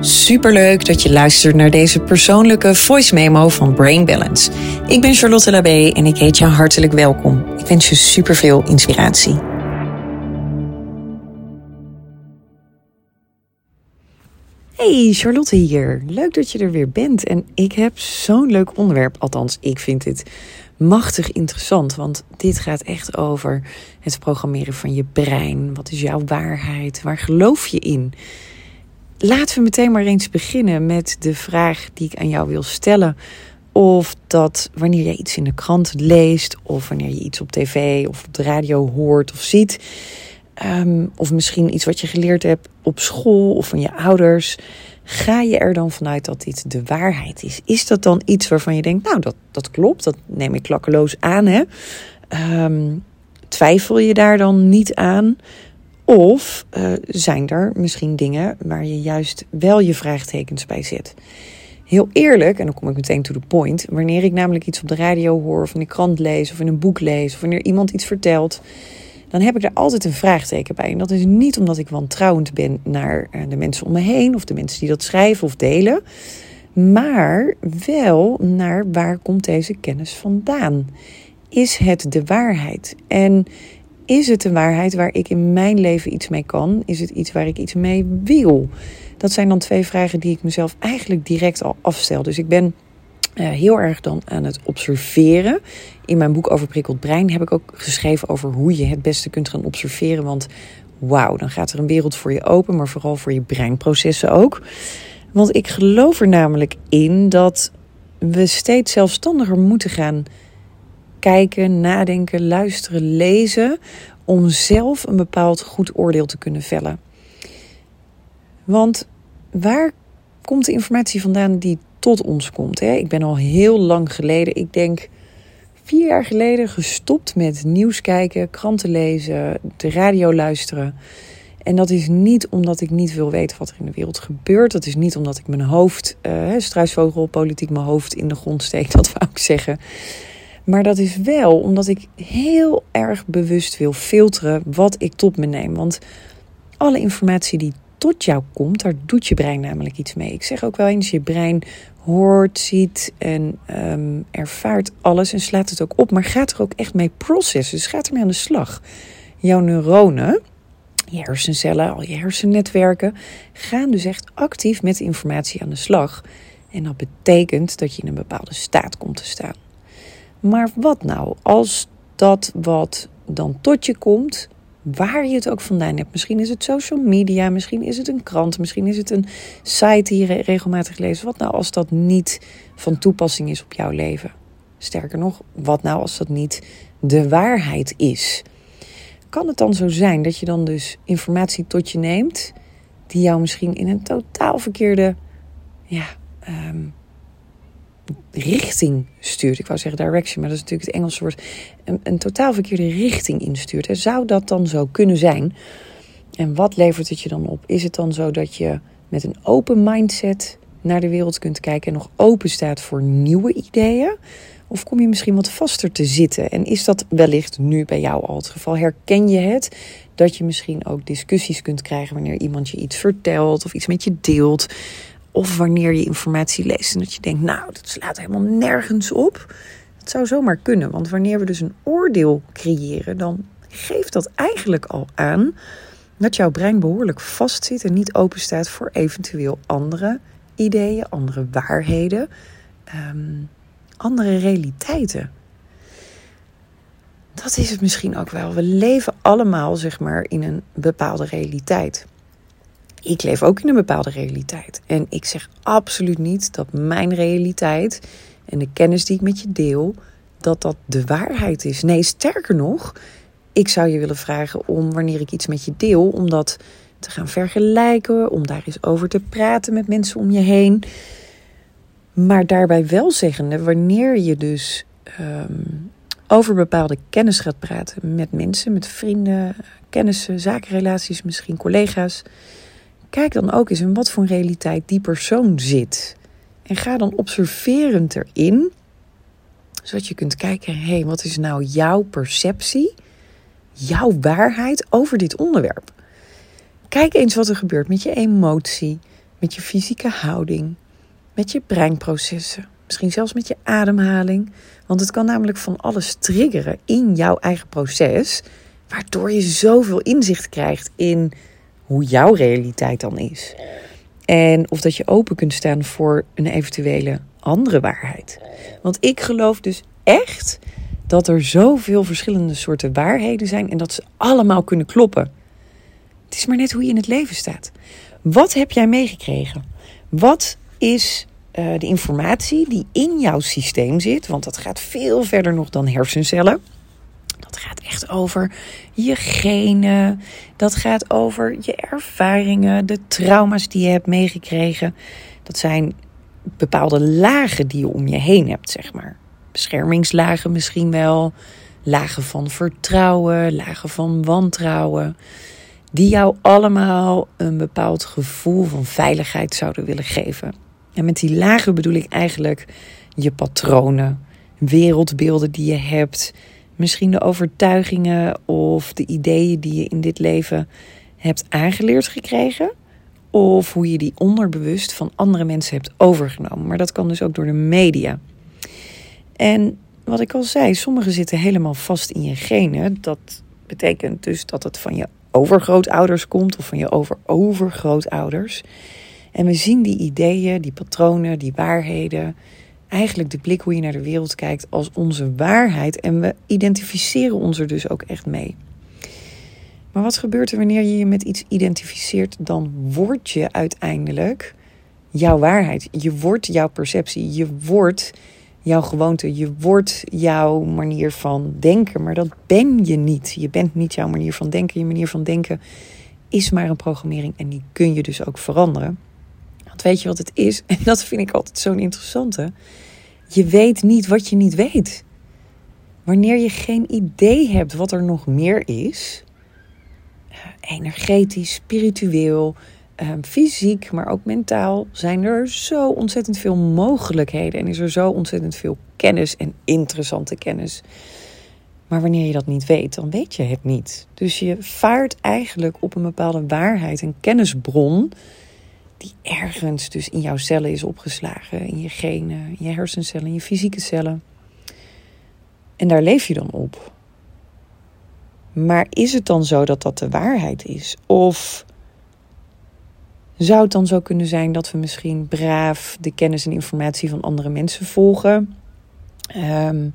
Superleuk dat je luistert naar deze persoonlijke voice memo van Brain Balance. Ik ben Charlotte Labé en ik heet je hartelijk welkom. Ik wens je superveel inspiratie. Hey, Charlotte hier. Leuk dat je er weer bent. En ik heb zo'n leuk onderwerp. Althans, ik vind dit machtig interessant. Want dit gaat echt over het programmeren van je brein. Wat is jouw waarheid? Waar geloof je in? Laten we meteen maar eens beginnen met de vraag die ik aan jou wil stellen. Of dat wanneer je iets in de krant leest, of wanneer je iets op tv of op de radio hoort of ziet, ehm, of misschien iets wat je geleerd hebt op school of van je ouders, ga je er dan vanuit dat dit de waarheid is? Is dat dan iets waarvan je denkt, nou dat, dat klopt, dat neem ik klakkeloos aan, hè? Ehm, twijfel je daar dan niet aan? Of uh, zijn er misschien dingen waar je juist wel je vraagtekens bij zet? Heel eerlijk, en dan kom ik meteen to the point, wanneer ik namelijk iets op de radio hoor, of in de krant lees, of in een boek lees, of wanneer iemand iets vertelt, dan heb ik er altijd een vraagteken bij. En dat is niet omdat ik wantrouwend ben naar eh, de mensen om me heen, of de mensen die dat schrijven of delen, maar wel naar waar komt deze kennis vandaan? Is het de waarheid? En is het een waarheid waar ik in mijn leven iets mee kan? Is het iets waar ik iets mee wil? Dat zijn dan twee vragen die ik mezelf eigenlijk direct al afstel. Dus ik ben uh, heel erg dan aan het observeren. In mijn boek over prikkeld brein heb ik ook geschreven over hoe je het beste kunt gaan observeren. Want wauw, dan gaat er een wereld voor je open, maar vooral voor je breinprocessen ook. Want ik geloof er namelijk in dat we steeds zelfstandiger moeten gaan kijken, nadenken, luisteren, lezen. Om zelf een bepaald goed oordeel te kunnen vellen. Want waar komt de informatie vandaan die tot ons komt? Hè? Ik ben al heel lang geleden, ik denk vier jaar geleden, gestopt met nieuws kijken, kranten lezen, de radio luisteren. En dat is niet omdat ik niet wil weten wat er in de wereld gebeurt. Dat is niet omdat ik mijn hoofd, struisvogelpolitiek, mijn hoofd in de grond steek. Dat wou ik zeggen. Maar dat is wel omdat ik heel erg bewust wil filteren wat ik tot me neem. Want alle informatie die tot jou komt, daar doet je brein namelijk iets mee. Ik zeg ook wel eens, je brein hoort, ziet en um, ervaart alles en slaat het ook op. Maar gaat er ook echt mee processen. Dus gaat ermee aan de slag. Jouw neuronen, je hersencellen, al je hersennetwerken, gaan dus echt actief met informatie aan de slag. En dat betekent dat je in een bepaalde staat komt te staan. Maar wat nou als dat wat dan tot je komt, waar je het ook vandaan hebt. Misschien is het social media, misschien is het een krant, misschien is het een site die je regelmatig leest. Wat nou als dat niet van toepassing is op jouw leven? Sterker nog, wat nou als dat niet de waarheid is? Kan het dan zo zijn dat je dan dus informatie tot je neemt die jou misschien in een totaal verkeerde ja, um, richting stuurt. Ik wou zeggen direction, maar dat is natuurlijk het Engelse woord. Een, een totaal verkeerde richting instuurt. En zou dat dan zo kunnen zijn? En wat levert het je dan op? Is het dan zo dat je met een open mindset naar de wereld kunt kijken en nog open staat voor nieuwe ideeën? Of kom je misschien wat vaster te zitten? En is dat wellicht nu bij jou al het geval? Herken je het? Dat je misschien ook discussies kunt krijgen wanneer iemand je iets vertelt of iets met je deelt. Of wanneer je informatie leest en dat je denkt, nou, dat slaat helemaal nergens op. Het zou zomaar kunnen, want wanneer we dus een oordeel creëren, dan geeft dat eigenlijk al aan dat jouw brein behoorlijk vastzit en niet open staat voor eventueel andere ideeën, andere waarheden, ehm, andere realiteiten. Dat is het misschien ook wel. We leven allemaal, zeg maar, in een bepaalde realiteit ik leef ook in een bepaalde realiteit. En ik zeg absoluut niet dat mijn realiteit en de kennis die ik met je deel, dat dat de waarheid is. Nee, sterker nog, ik zou je willen vragen om wanneer ik iets met je deel, om dat te gaan vergelijken, om daar eens over te praten met mensen om je heen. Maar daarbij wel zeggende, wanneer je dus um, over bepaalde kennis gaat praten met mensen, met vrienden, kennissen, zakenrelaties, misschien collega's Kijk dan ook eens in wat voor realiteit die persoon zit. En ga dan observerend erin, zodat je kunt kijken: hé, hey, wat is nou jouw perceptie, jouw waarheid over dit onderwerp? Kijk eens wat er gebeurt met je emotie, met je fysieke houding, met je breinprocessen, misschien zelfs met je ademhaling. Want het kan namelijk van alles triggeren in jouw eigen proces, waardoor je zoveel inzicht krijgt in hoe jouw realiteit dan is. En of dat je open kunt staan voor een eventuele andere waarheid. Want ik geloof dus echt dat er zoveel verschillende soorten waarheden zijn en dat ze allemaal kunnen kloppen. Het is maar net hoe je in het leven staat. Wat heb jij meegekregen? Wat is uh, de informatie die in jouw systeem zit? Want dat gaat veel verder nog dan hersencellen. Dat gaat echt over je genen. Dat gaat over je ervaringen, de trauma's die je hebt meegekregen. Dat zijn bepaalde lagen die je om je heen hebt, zeg maar. Beschermingslagen misschien wel. Lagen van vertrouwen, lagen van wantrouwen. Die jou allemaal een bepaald gevoel van veiligheid zouden willen geven. En met die lagen bedoel ik eigenlijk je patronen, wereldbeelden die je hebt misschien de overtuigingen of de ideeën die je in dit leven hebt aangeleerd gekregen. Of hoe je die onderbewust van andere mensen hebt overgenomen. Maar dat kan dus ook door de media. En wat ik al zei, sommigen zitten helemaal vast in je genen. Dat betekent dus dat het van je overgrootouders komt of van je over-overgrootouders. En we zien die ideeën, die patronen, die waarheden eigenlijk de blik hoe je naar de wereld kijkt als onze waarheid. En we identificeren ons er dus ook echt mee. Maar wat gebeurt er wanneer je je met iets identificeert? Dan word je uiteindelijk jouw waarheid. Je wordt jouw perceptie. Je wordt jouw gewoonte. Je wordt jouw manier van denken. Maar dat ben je niet. Je bent niet jouw manier van denken. Je manier van denken is maar een programmering. En die kun je dus ook veranderen weet je wat het is? En dat vind ik altijd zo'n interessante. Je weet niet wat je niet weet. Wanneer je geen idee hebt wat er nog meer is, eh, energetisch, spiritueel, eh, fysiek, maar ook mentaal, zijn er zo ontzettend veel mogelijkheden en is er zo ontzettend veel kennis en interessante kennis. Maar wanneer je dat niet weet, dan weet je het niet. Dus je vaart eigenlijk op een bepaalde waarheid, een kennisbron die ergens dus in jouw cellen is opgeslagen, in je genen, in je hersencellen, in je fysieke cellen. En daar leef je dan op. Maar is het dan zo dat dat de waarheid is? Of zou het dan zo kunnen zijn dat we misschien braaf de kennis en informatie van andere mensen volgen? Um,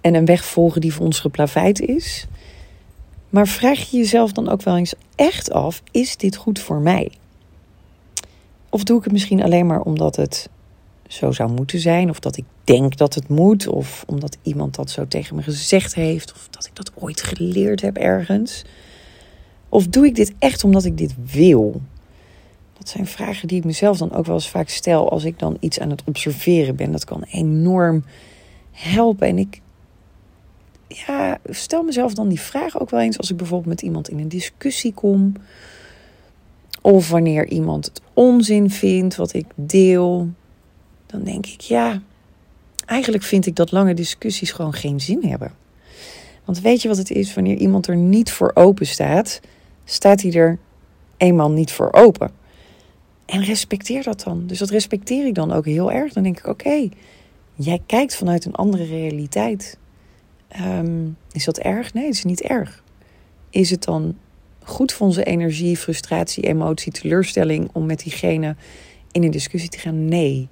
en een weg volgen die voor ons geplaveid is? Maar vraag je jezelf dan ook wel eens echt af: is dit goed voor mij? Of doe ik het misschien alleen maar omdat het zo zou moeten zijn, of dat ik denk dat het moet, of omdat iemand dat zo tegen me gezegd heeft, of dat ik dat ooit geleerd heb ergens? Of doe ik dit echt omdat ik dit wil? Dat zijn vragen die ik mezelf dan ook wel eens vaak stel als ik dan iets aan het observeren ben. Dat kan enorm helpen. En ik ja, stel mezelf dan die vraag ook wel eens als ik bijvoorbeeld met iemand in een discussie kom. Of wanneer iemand het onzin vindt wat ik deel, dan denk ik ja, eigenlijk vind ik dat lange discussies gewoon geen zin hebben. Want weet je wat het is? Wanneer iemand er niet voor open staat, staat hij er eenmaal niet voor open. En respecteer dat dan. Dus dat respecteer ik dan ook heel erg. Dan denk ik: oké, jij kijkt vanuit een andere realiteit. Ehm, is dat erg? Nee, het is niet erg. Is het dan goed voor onze energie, frustratie, emotie, teleurstelling om met diegene in een discussie te gaan? Nee.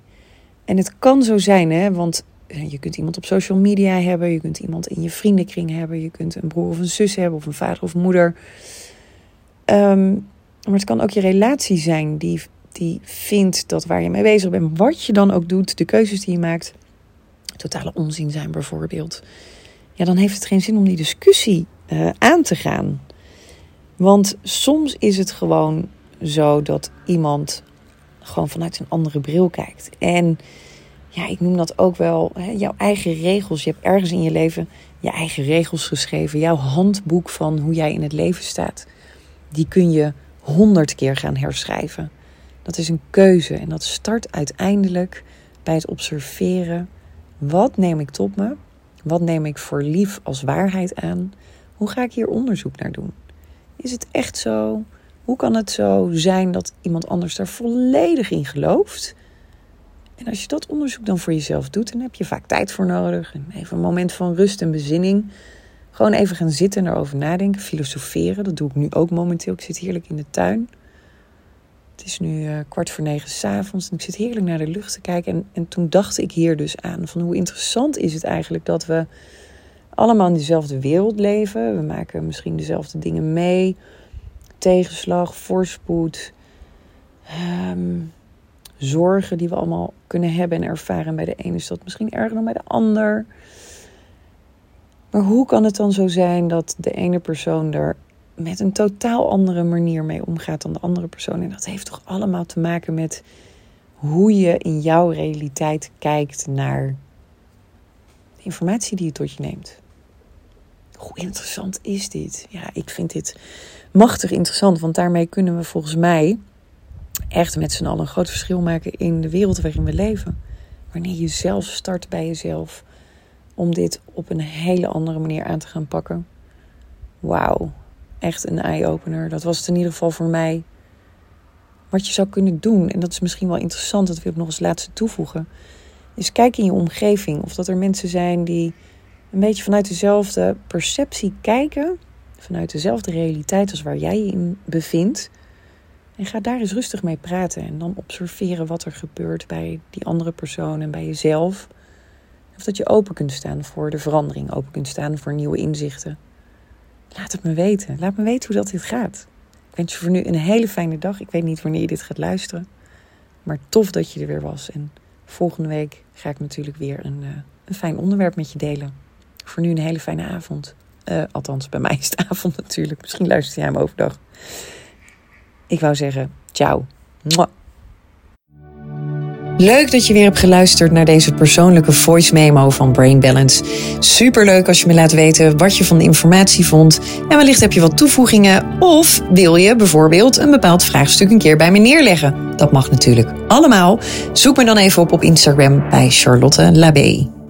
En het kan zo zijn, hè, want eh, je kunt iemand op social media hebben, je kunt iemand in je vriendenkring hebben, je kunt een broer of een zus hebben, of een vader of moeder. Ehm, maar het kan ook je relatie zijn die, die vindt dat waar je mee bezig bent, wat je dan ook doet, de keuzes die je maakt, totale onzin zijn bijvoorbeeld. Ja, dan heeft het geen zin om die discussie uh, aan te gaan. Want soms is het gewoon zo dat iemand gewoon vanuit een andere bril kijkt. En ja, ik noem dat ook wel hè, jouw eigen regels. Je hebt ergens in je leven je eigen regels geschreven. Jouw handboek van hoe jij in het leven staat. Die kun je honderd keer gaan herschrijven. Dat is een keuze en dat start uiteindelijk bij het observeren. Wat neem ik tot me? Wat neem ik voor lief als waarheid aan? Hoe ga ik hier onderzoek naar doen? Is het echt zo? Hoe kan het zo zijn dat iemand anders daar volledig in gelooft? En als je dat onderzoek dan voor jezelf doet, dan heb je vaak tijd voor nodig. En even een moment van rust en bezinning. Gewoon even gaan zitten en erover nadenken, filosoferen. Dat doe ik nu ook momenteel. Ik zit heerlijk in de tuin. Het is nu uh, kwart voor negen s'avonds en ik zit heerlijk naar de lucht te kijken. En, en toen dacht ik hier dus aan van hoe interessant is het eigenlijk dat we allemaal in dezelfde wereld leven. We maken misschien dezelfde dingen mee. Tegenslag, voorspoed, ehm, zorgen die we allemaal kunnen hebben en ervaren. Bij de ene is dat misschien erger dan bij de ander. Maar hoe kan het dan zo zijn dat de ene persoon er met een totaal andere manier mee omgaat dan de andere persoon? En dat heeft toch allemaal te maken met hoe je in jouw realiteit kijkt naar de informatie die je tot je neemt. Hoe interessant is dit? Ja, ik vind dit machtig interessant, want daarmee kunnen we volgens mij echt met z'n allen een groot verschil maken in de wereld waarin we leven. Wanneer je zelf start bij jezelf om dit op een hele andere manier aan te gaan pakken. Wauw, echt een eye-opener. Dat was het in ieder geval voor mij. Wat je zou kunnen doen, en dat is misschien wel interessant, dat wil ik nog eens laatste toevoegen, is kijk in je omgeving of dat er mensen zijn die een beetje vanuit dezelfde perceptie kijken, vanuit dezelfde realiteit als waar jij je in bevindt. En ga daar eens rustig mee praten en dan observeren wat er gebeurt bij die andere persoon en bij jezelf. Of dat je open kunt staan voor de verandering, open kunt staan voor nieuwe inzichten. Laat het me weten. Laat me weten hoe dat dit gaat. Ik wens je voor nu een hele fijne dag. Ik weet niet wanneer je dit gaat luisteren. Maar tof dat je er weer was. En volgende week ga ik natuurlijk weer een, uh, een fijn onderwerp met je delen. Voor nu een hele fijne avond. Uh, althans, bij mij is het avond natuurlijk. Misschien luister jij hem overdag. Ik wou zeggen, ciao. Leuk dat je weer hebt geluisterd naar deze persoonlijke voice memo van Brain Balance. Super leuk als je me laat weten wat je van de informatie vond. En wellicht heb je wat toevoegingen. Of wil je bijvoorbeeld een bepaald vraagstuk een keer bij me neerleggen. Dat mag natuurlijk allemaal. Zoek me dan even op op Instagram bij Charlotte Labé.